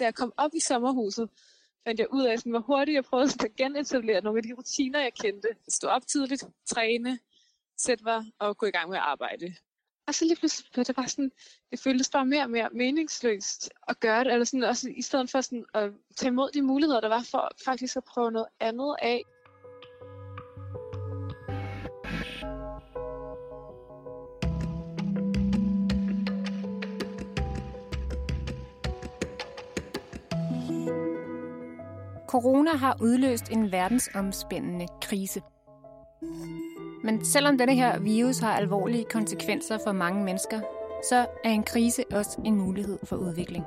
Da jeg kom op i sommerhuset, fandt jeg ud af, sådan, hvor hurtigt jeg prøvede at genetablere nogle af de rutiner, jeg kendte. Stå op tidligt, træne, sætte mig og gå i gang med at arbejde. Og så lige pludselig blev det bare sådan, det føltes bare mere og mere meningsløst at gøre det, eller sådan, også i stedet for sådan at tage imod de muligheder, der var for faktisk at prøve noget andet af. Corona har udløst en verdensomspændende krise. Men selvom denne her virus har alvorlige konsekvenser for mange mennesker, så er en krise også en mulighed for udvikling.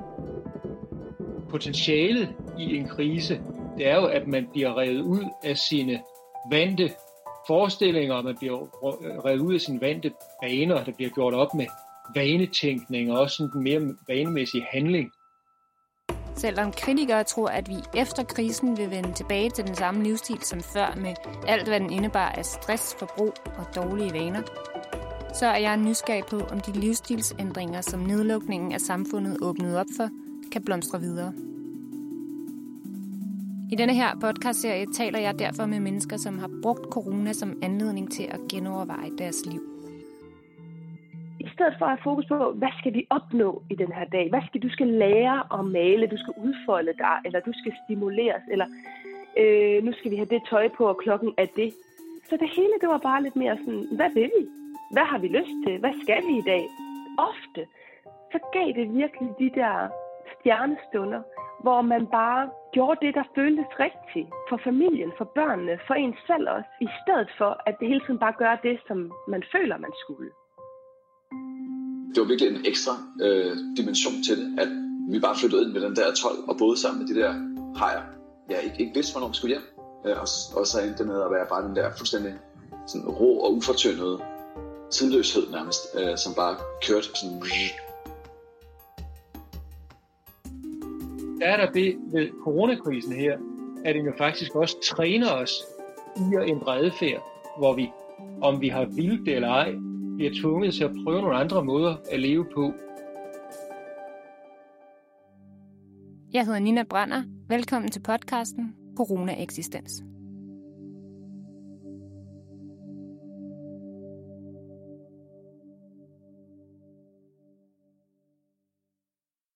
Potentialet i en krise, det er jo, at man bliver revet ud af sine vante forestillinger, man bliver revet ud af sine vante baner, der bliver gjort op med vanetænkning og også sådan den mere vanemæssige handling. Selvom kritikere tror, at vi efter krisen vil vende tilbage til den samme livsstil som før med alt, hvad den indebar af stress, forbrug og dårlige vaner, så er jeg nysgerrig på, om de livsstilsændringer, som nedlukningen af samfundet åbnede op for, kan blomstre videre. I denne her podcastserie taler jeg derfor med mennesker, som har brugt corona som anledning til at genoverveje deres liv stedet for at have fokus på, hvad skal vi opnå i den her dag? Hvad skal du skal lære at male? Du skal udfolde dig, eller du skal stimuleres, eller øh, nu skal vi have det tøj på, og klokken er det. Så det hele, det var bare lidt mere sådan, hvad vil vi? Hvad har vi lyst til? Hvad skal vi i dag? Ofte, så gav det virkelig de der stjernestunder, hvor man bare gjorde det, der føltes rigtigt for familien, for børnene, for en selv også, i stedet for, at det hele tiden bare gør det, som man føler, man skulle det var virkelig en ekstra øh, dimension til det, at vi bare flyttede ind med den der 12 og boede sammen med de der hajer. Jeg ikke, ikke vidste, hvornår vi skulle hjem. Øh, og, og så endte det med at være bare den der fuldstændig sådan rå og ufortyndede tidløshed nærmest, øh, som bare kørte sådan... Der er der det ved coronakrisen her, at den jo faktisk også træner os i en adfærd, hvor vi, om vi har vildt det eller ej, bliver tvunget til at prøve nogle andre måder at leve på. Jeg hedder Nina Brander. Velkommen til podcasten Corona Eksistens.